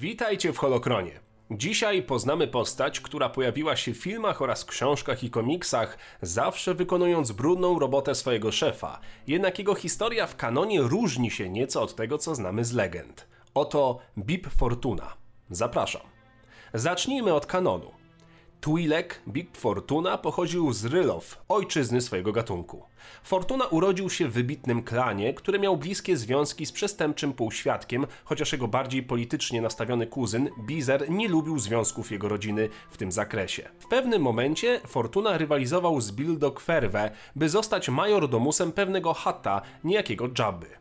Witajcie w Holokronie. Dzisiaj poznamy postać, która pojawiła się w filmach oraz książkach i komiksach, zawsze wykonując brudną robotę swojego szefa. Jednak jego historia w kanonie różni się nieco od tego, co znamy z legend. Oto Bib Fortuna. Zapraszam. Zacznijmy od kanonu. Twi'lek Big Fortuna pochodził z Rylow, ojczyzny swojego gatunku. Fortuna urodził się w wybitnym klanie, który miał bliskie związki z przestępczym półświadkiem, chociaż jego bardziej politycznie nastawiony kuzyn, Bizer, nie lubił związków jego rodziny w tym zakresie. W pewnym momencie Fortuna rywalizował z Bildo Kwerwe, by zostać majordomusem pewnego Hatta, niejakiego Jabby.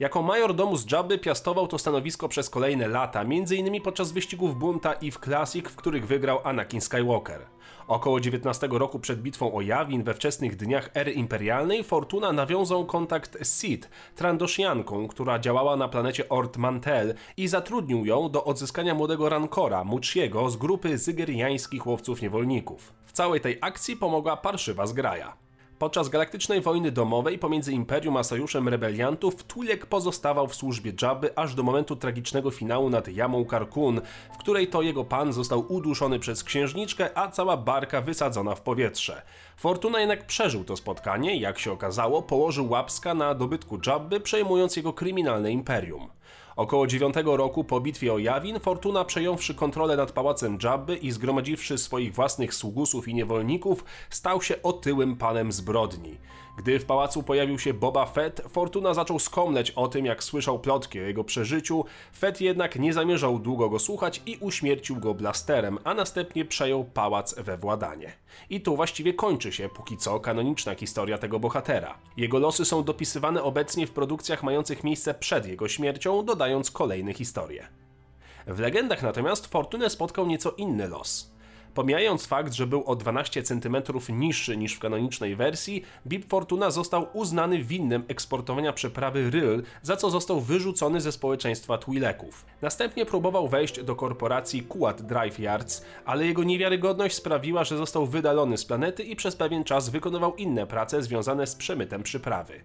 Jako major domu z Jabby piastował to stanowisko przez kolejne lata, m.in. podczas wyścigów Bunta i w Classic, w których wygrał Anakin Skywalker. Około 19 roku przed bitwą o Yavin we wczesnych dniach ery imperialnej Fortuna nawiązał kontakt z Sid, Trandoshianką, która działała na planecie Ort Mantel i zatrudnił ją do odzyskania młodego Rancora, Muchiego z grupy zygeriańskich łowców niewolników. W całej tej akcji pomogła parszywa zgraja. Podczas galaktycznej wojny domowej pomiędzy Imperium a Sojuszem Rebeliantów Twi'lek pozostawał w służbie Jabby aż do momentu tragicznego finału nad Jamą Karkun, w której to jego pan został uduszony przez księżniczkę, a cała barka wysadzona w powietrze. Fortuna jednak przeżył to spotkanie jak się okazało położył łapska na dobytku Jabby, przejmując jego kryminalne imperium. Około 9 roku po bitwie o Jawin, Fortuna przejąwszy kontrolę nad pałacem Jabby i zgromadziwszy swoich własnych sługusów i niewolników, stał się otyłym panem zbrodni. Gdy w pałacu pojawił się Boba Fett, Fortuna zaczął skomleć o tym, jak słyszał plotki o jego przeżyciu. Fett jednak nie zamierzał długo go słuchać i uśmiercił go blasterem, a następnie przejął pałac we władanie. I tu właściwie kończy się póki co kanoniczna historia tego bohatera. Jego losy są dopisywane obecnie w produkcjach mających miejsce przed jego śmiercią, dodając kolejne historie. W legendach natomiast Fortunę spotkał nieco inny los. Pomijając fakt, że był o 12 cm niższy niż w kanonicznej wersji, Bib Fortuna został uznany winnym eksportowania przeprawy Ryl, za co został wyrzucony ze społeczeństwa Twi'leków. Następnie próbował wejść do korporacji Kuat Drive Yards, ale jego niewiarygodność sprawiła, że został wydalony z planety i przez pewien czas wykonywał inne prace związane z przemytem przyprawy.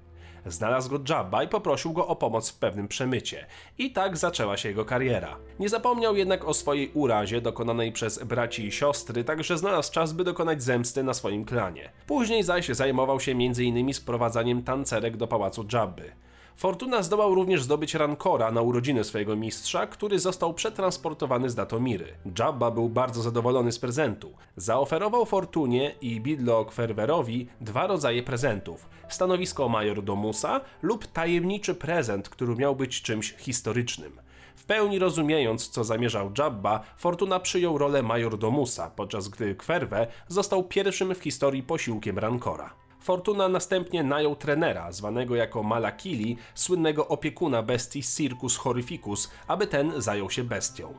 Znalazł go Jabba i poprosił go o pomoc w pewnym przemycie. I tak zaczęła się jego kariera. Nie zapomniał jednak o swojej urazie dokonanej przez braci i siostry, także znalazł czas, by dokonać zemsty na swoim klanie. Później zaś zajmował się m.in. sprowadzaniem tancerek do pałacu Jabby. Fortuna zdołał również zdobyć Rancora na urodziny swojego mistrza, który został przetransportowany z Datomiry. Jabba był bardzo zadowolony z prezentu. Zaoferował Fortunie i Bidlo Kwerwerowi dwa rodzaje prezentów. Stanowisko majordomusa lub tajemniczy prezent, który miał być czymś historycznym. W pełni rozumiejąc, co zamierzał Jabba, Fortuna przyjął rolę majordomusa, podczas gdy Kwerwe został pierwszym w historii posiłkiem Rancora. Fortuna następnie najął trenera, zwanego jako Malakili, słynnego opiekuna bestii Circus Horrificus, aby ten zajął się bestią.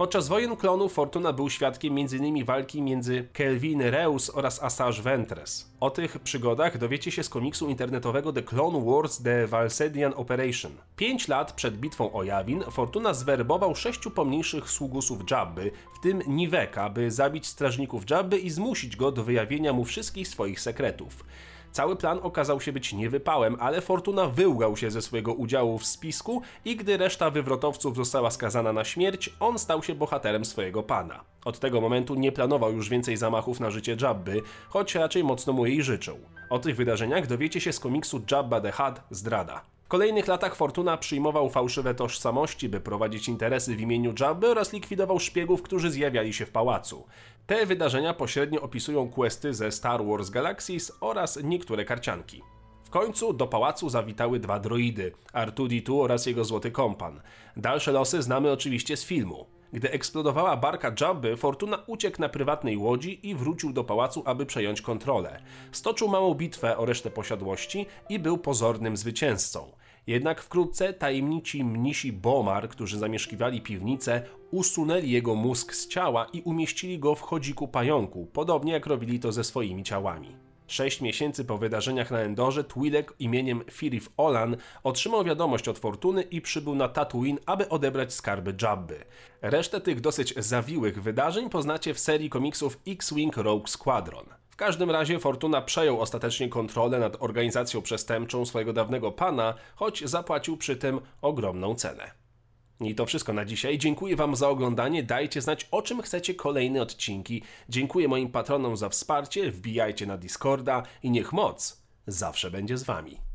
Podczas wojen klonów Fortuna był świadkiem m.in. walki między Kelvin Reus oraz Asajj Ventress. O tych przygodach dowiecie się z komiksu internetowego The Clone Wars The Valsedian Operation. Pięć lat przed bitwą o Yavin Fortuna zwerbował sześciu pomniejszych sługusów Jabby, w tym Niveka, by zabić strażników Jabby i zmusić go do wyjawienia mu wszystkich swoich sekretów. Cały plan okazał się być niewypałem, ale Fortuna wyłgał się ze swojego udziału w spisku i gdy reszta wywrotowców została skazana na śmierć, on stał się bohaterem swojego pana. Od tego momentu nie planował już więcej zamachów na życie Jabby, choć raczej mocno mu jej życzył. O tych wydarzeniach dowiecie się z komiksu Jabba the Hutt Zdrada. Kolejnych latach Fortuna przyjmował fałszywe tożsamości, by prowadzić interesy w imieniu Jabby oraz likwidował szpiegów, którzy zjawiali się w pałacu. Te wydarzenia pośrednio opisują questy ze Star Wars Galaxies oraz niektóre karcianki. W końcu do pałacu zawitały dwa droidy, R2-D2 oraz jego złoty kompan. Dalsze losy znamy oczywiście z filmu. Gdy eksplodowała barka Jabby, Fortuna uciekł na prywatnej łodzi i wrócił do pałacu, aby przejąć kontrolę. Stoczył małą bitwę o resztę posiadłości i był pozornym zwycięzcą. Jednak wkrótce tajemnici mnisi Bomar, którzy zamieszkiwali piwnicę, usunęli jego mózg z ciała i umieścili go w chodziku pająku, podobnie jak robili to ze swoimi ciałami. Sześć miesięcy po wydarzeniach na Endorze, Twi'lek imieniem Firif Olan otrzymał wiadomość od Fortuny i przybył na Tatooine, aby odebrać skarby Jabby. Resztę tych dosyć zawiłych wydarzeń poznacie w serii komiksów X-Wing Rogue Squadron. Każdym razie Fortuna przejął ostatecznie kontrolę nad organizacją przestępczą swojego dawnego pana, choć zapłacił przy tym ogromną cenę. I to wszystko na dzisiaj. Dziękuję Wam za oglądanie. Dajcie znać, o czym chcecie kolejne odcinki. Dziękuję moim patronom za wsparcie. Wbijajcie na Discorda i niech moc zawsze będzie z Wami.